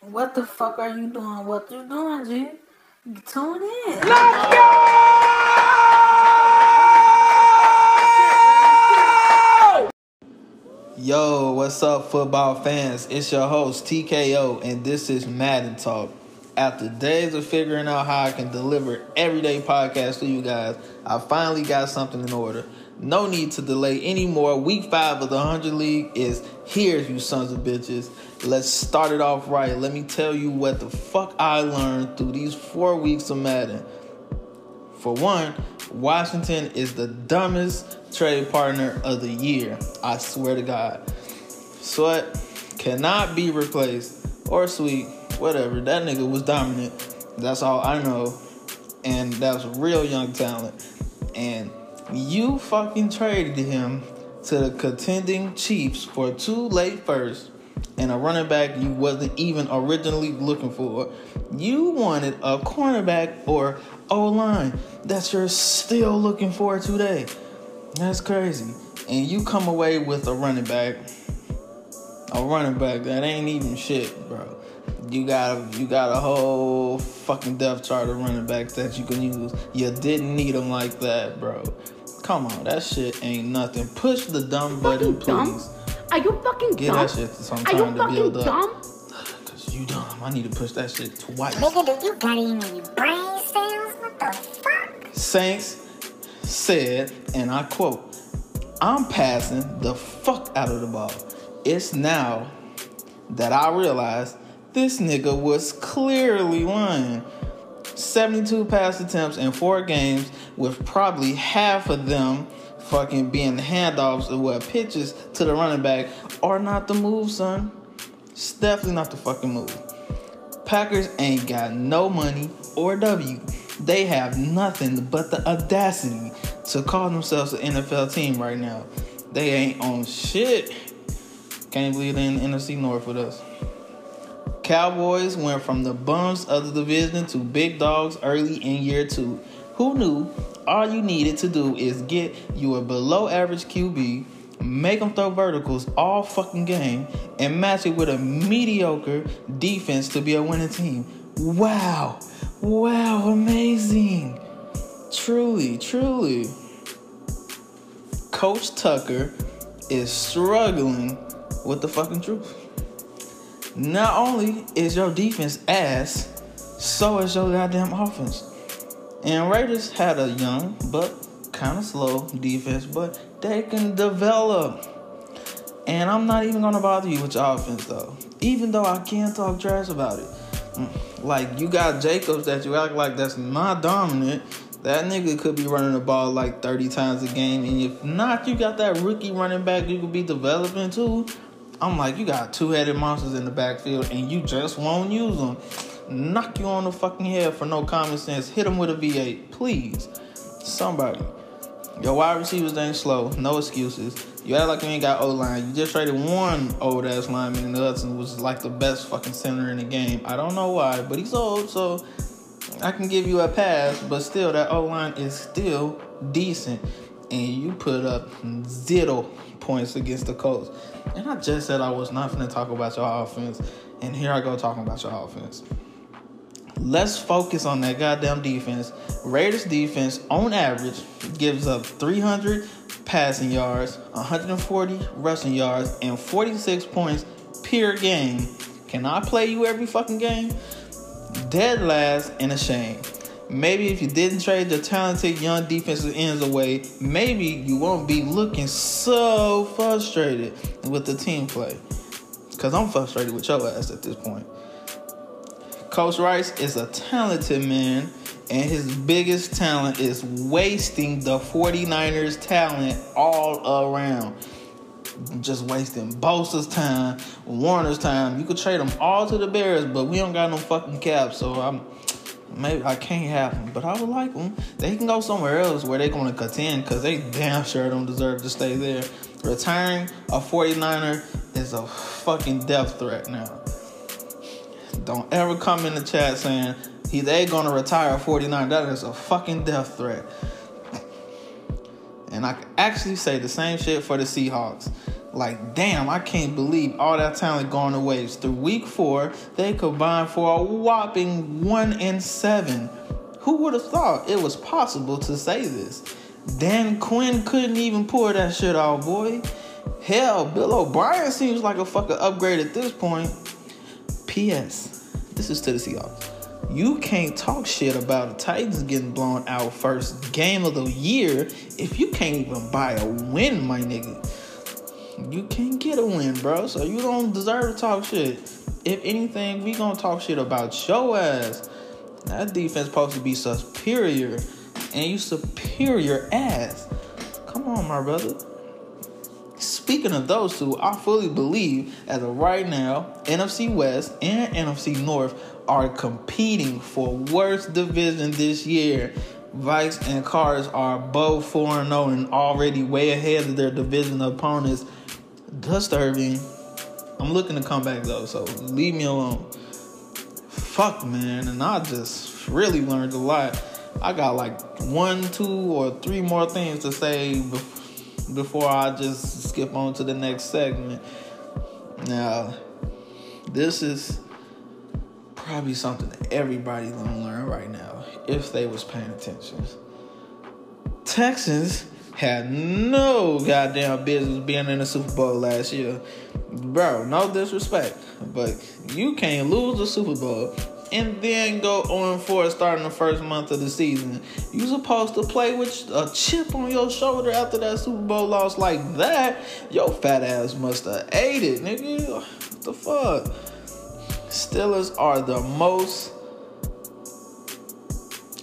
What the fuck are you doing? What you doing, G? Tune in. Let's go! Yo, what's up, football fans? It's your host, TKO, and this is Madden Talk. After days of figuring out how I can deliver everyday podcasts to you guys, I finally got something in order. No need to delay anymore. Week five of the 100 League is here, you sons of bitches. Let's start it off right. Let me tell you what the fuck I learned through these four weeks of Madden. For one, Washington is the dumbest trade partner of the year. I swear to God. Sweat cannot be replaced or sweet, whatever. That nigga was dominant. That's all I know. And that's real young talent. And you fucking traded him to the contending Chiefs for two late firsts and a running back you wasn't even originally looking for. You wanted a cornerback or O line that you're still looking for today. That's crazy. And you come away with a running back, a running back that ain't even shit, bro. You got a, you got a whole fucking depth chart of running backs that you can use. You didn't need them like that, bro. Come on, that shit ain't nothing. Push the dumb button, please. Dumb? Are you fucking Give dumb? Get that shit some Are you time to fucking build up. dumb? Cause you dumb. I need to push that shit twice. Nigga, do you got any brain cells? What the fuck? Saints said, and I quote, I'm passing the fuck out of the ball. It's now that I realize this nigga was clearly lying. 72 pass attempts in four games, with probably half of them fucking being handoffs or what pitches to the running back are not the move, son. It's definitely not the fucking move. Packers ain't got no money or W. They have nothing but the audacity to call themselves an NFL team right now. They ain't on shit. Can't believe they're in the NFC North with us. Cowboys went from the bums of the division to big dogs early in year two. Who knew all you needed to do is get you a below average QB, make them throw verticals all fucking game, and match it with a mediocre defense to be a winning team? Wow. Wow, amazing. Truly, truly. Coach Tucker is struggling with the fucking truth. Not only is your defense ass, so is your goddamn offense. And Raiders had a young but kind of slow defense, but they can develop. And I'm not even gonna bother you with your offense though, even though I can talk trash about it. Mm, Like you got Jacobs that you act like that's not dominant. That nigga could be running the ball like 30 times a game, and if not, you got that rookie running back you could be developing too. I'm like, you got two-headed monsters in the backfield, and you just won't use them. Knock you on the fucking head for no common sense. Hit them with a V8, please. Somebody. Your wide receivers ain't slow. No excuses. You act like you ain't got O line. You just traded one old ass lineman, and Hudson was like the best fucking center in the game. I don't know why, but he's old, so I can give you a pass. But still, that O line is still decent, and you put up zero points against the Colts. And I just said I was not gonna talk about your offense, and here I go talking about your offense. Let's focus on that goddamn defense. Raiders defense, on average, gives up 300 passing yards, 140 rushing yards, and 46 points per game. Can I play you every fucking game? Dead last and a shame. Maybe if you didn't trade your talented young defensive ends away, maybe you won't be looking so frustrated with the team play. Because I'm frustrated with your ass at this point. Coach Rice is a talented man, and his biggest talent is wasting the 49ers' talent all around. Just wasting Bosa's time, Warner's time. You could trade them all to the Bears, but we don't got no fucking cap, so I'm maybe I can't have them. But I would like them. They can go somewhere else where they're going to contend because they damn sure don't deserve to stay there. Retiring a 49er is a fucking death threat now. Don't ever come in the chat saying he they gonna retire a 49. That is a fucking death threat. And I can actually say the same shit for the Seahawks. Like, damn, I can't believe all that talent going to waste. Through week four, they combined for a whopping one in seven. Who would have thought it was possible to say this? Dan Quinn couldn't even pull that shit off, boy. Hell, Bill O'Brien seems like a fucking upgrade at this point. P.S. This is to the Seahawks. You can't talk shit about the Titans getting blown out first game of the year if you can't even buy a win, my nigga. You can't get a win, bro. So you don't deserve to talk shit. If anything, we gonna talk shit about your ass. That defense supposed to be superior, and you superior ass. Come on, my brother. Speaking of those two, I fully believe as of right now, NFC West and NFC North are competing for worst division this year. Vikes and Cards are both 4 0 and already way ahead of their division opponents. Disturbing. I'm looking to come back though, so leave me alone. Fuck, man. And I just really learned a lot. I got like one, two, or three more things to say bef- before I just skip on to the next segment. Now, this is probably something that everybody's gonna learn right now if they was paying attention. Texans had no goddamn business being in the Super Bowl last year. Bro, no disrespect, but you can't lose the Super Bowl and then go on for starting the first month of the season. You supposed to play with a chip on your shoulder after that Super Bowl loss like that. Your fat ass must have ate it, nigga. What the fuck? Steelers are the most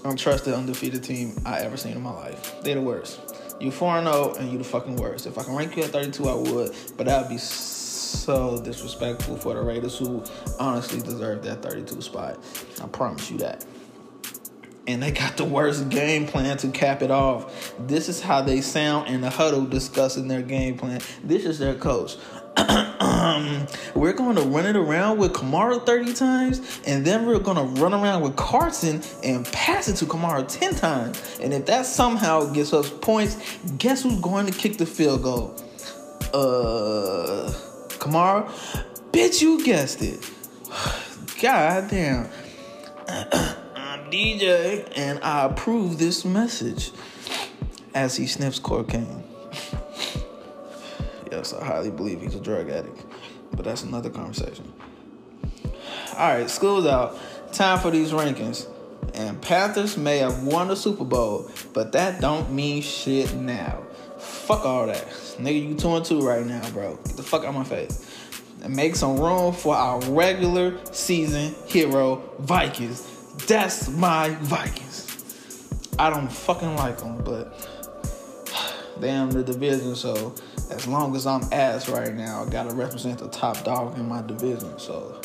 untrusted undefeated team I ever seen in my life. They the worst. You 4 0 and you the fucking worst. If I can rank you at 32, I would, but that would be so disrespectful for the Raiders who honestly deserve that 32 spot. I promise you that. And they got the worst game plan to cap it off. This is how they sound in the huddle discussing their game plan. This is their coach. we're going to run it around with Kamara 30 times, and then we're going to run around with Carson and pass it to Kamara 10 times. And if that somehow gets us points, guess who's going to kick the field goal? Uh, Kamara? Bitch, you guessed it. God damn. I'm DJ, and I approve this message as he sniffs cocaine. Yes, I highly believe he's a drug addict, but that's another conversation. All right, school's out. Time for these rankings. And Panthers may have won the Super Bowl, but that don't mean shit now. Fuck all that. Nigga, you 2 and 2 right now, bro. Get the fuck out my face. And make some room for our regular season hero, Vikings. That's my Vikings. I don't fucking like them, but damn the division, so as long as I'm ass right now, I gotta represent the top dog in my division. So,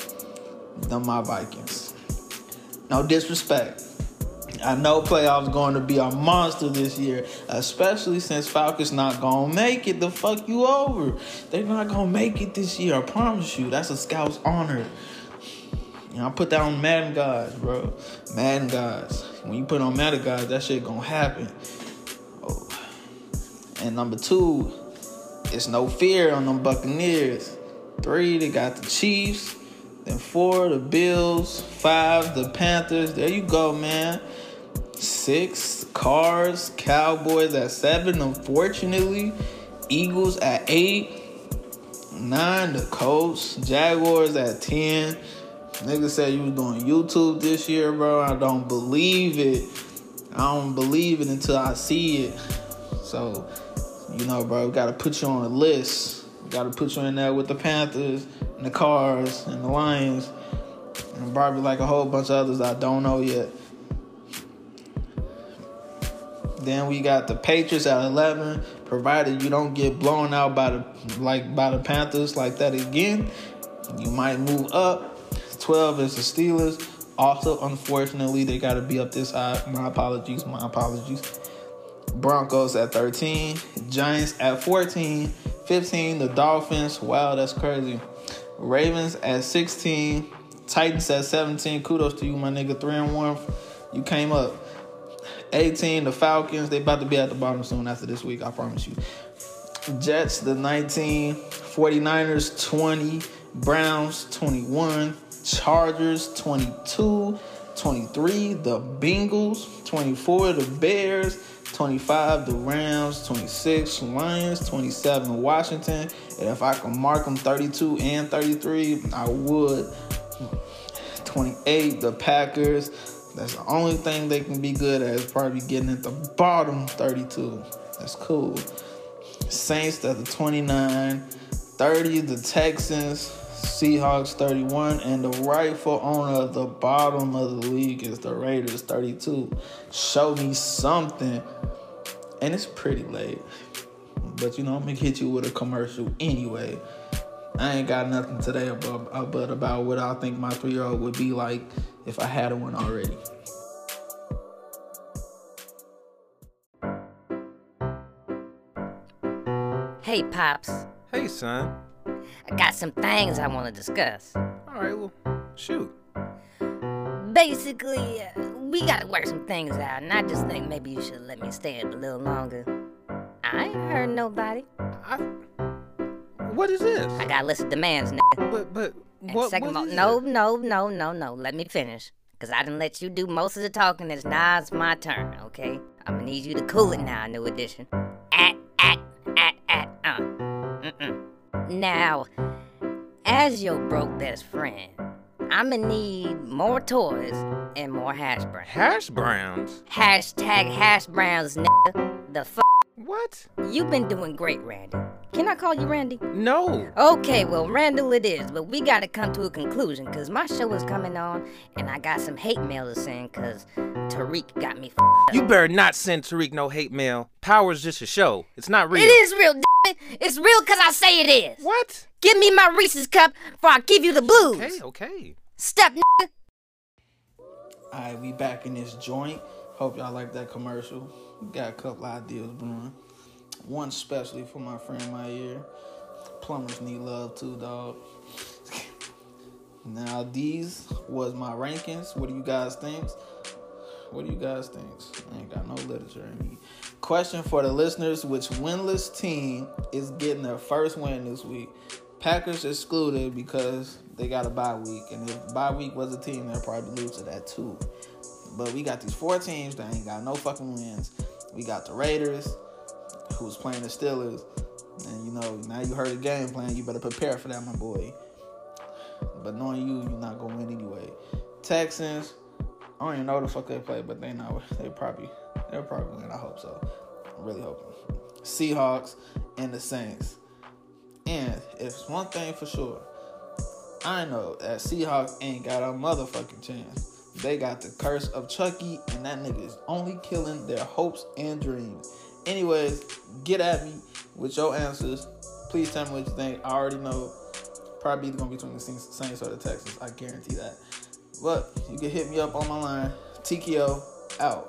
them my Vikings. No disrespect. I know playoffs going to be a monster this year, especially since Falcons not gonna make it. The fuck you over? They're not gonna make it this year. I promise you. That's a scout's honor. I put that on Madden guys, bro. Madden guys. When you put on Madden guys, that shit gonna happen. Oh. And number two, it's no fear on them Buccaneers. Three, they got the Chiefs. Then four, the Bills. Five, the Panthers. There you go, man. Six, Cars, Cowboys at seven, unfortunately. Eagles at eight. Nine, the Colts. Jaguars at 10. Nigga said you was doing YouTube this year, bro. I don't believe it. I don't believe it until I see it. So, you know, bro, we gotta put you on a list. We gotta put you in there with the Panthers and the Cards and the Lions. And probably like a whole bunch of others I don't know yet. Then we got the Patriots at 11, provided you don't get blown out by the like by the Panthers like that again. You might move up. 12 is the Steelers. Also, unfortunately, they got to be up this high. My apologies. My apologies. Broncos at 13. Giants at 14. 15, the Dolphins. Wow, that's crazy. Ravens at 16. Titans at 17. Kudos to you, my nigga. 3 and 1. You came up. 18, the Falcons. They about to be at the bottom soon after this week, I promise you. Jets the 19, 49ers 20, Browns 21, Chargers 22, 23 the Bengals, 24 the Bears, 25 the Rams, 26 Lions, 27 Washington. And if I can mark them 32 and 33, I would. 28 the Packers. That's the only thing they can be good at is probably getting at the bottom 32. That's cool. Saints at the 29, 30 the Texans, Seahawks 31, and the rightful owner of the bottom of the league is the Raiders 32. Show me something. And it's pretty late. But you know, I'm gonna hit you with a commercial anyway. I ain't got nothing today about, but about what I think my three year old would be like if I had one already. Hey, Pops. Hey, son. I got some things I want to discuss. All right, well, shoot. Basically, uh, we gotta work some things out, and I just think maybe you should let me stay up a little longer. I ain't heard nobody. I, what is this? I got a list of demands, nigga. But, but, And what, second what no, no, no, no, no. Let me finish. Cause I didn't let you do most of the talking. It's now it's my turn, okay? I'm gonna need you to cool it now, new edition. At, at, at, at, uh. Mm-mm. Now, as your broke best friend, I'ma need more toys and more hash browns. Hash browns? Hashtag hash browns, nigga. The f- What? You've been doing great, Randy. Can I call you Randy? No. Okay, well, Randall it is, but we gotta come to a conclusion, cause my show is coming on, and I got some hate mail to send, cause Tariq got me. You better not send Tariq no hate mail. Power's just a show. It's not real. It is real, d- it. It's real cause I say it is. What? Give me my Reese's cup, before I give you the blues. Okay, okay. Step, nigga. Alright, we back in this joint. Hope y'all like that commercial. Got a couple ideas brewing. One especially for my friend Mario. Plumbers need love too, dog. now these was my rankings. What do you guys think? What do you guys think? I ain't got no literature in me. Question for the listeners: Which winless team is getting their first win this week? Packers excluded because they got a bye week, and if bye week was a team, they'll probably lose to that too. But we got these four teams that ain't got no fucking wins. We got the Raiders, who's playing the Steelers, and you know now you heard the game plan. You better prepare for that, my boy. But knowing you, you're not gonna win anyway. Texans, I don't even know the fuck they play, but they know they probably they'll probably win. I hope so. I'm really hoping. Seahawks and the Saints. And if it's one thing for sure, I know that Seahawks ain't got a motherfucking chance. They got the curse of Chucky, and that nigga is only killing their hopes and dreams. Anyways, get at me with your answers. Please tell me what you think. I already know. Probably gonna be between the Saints or the Texans. I guarantee that. But you can hit me up on my line. TKO out.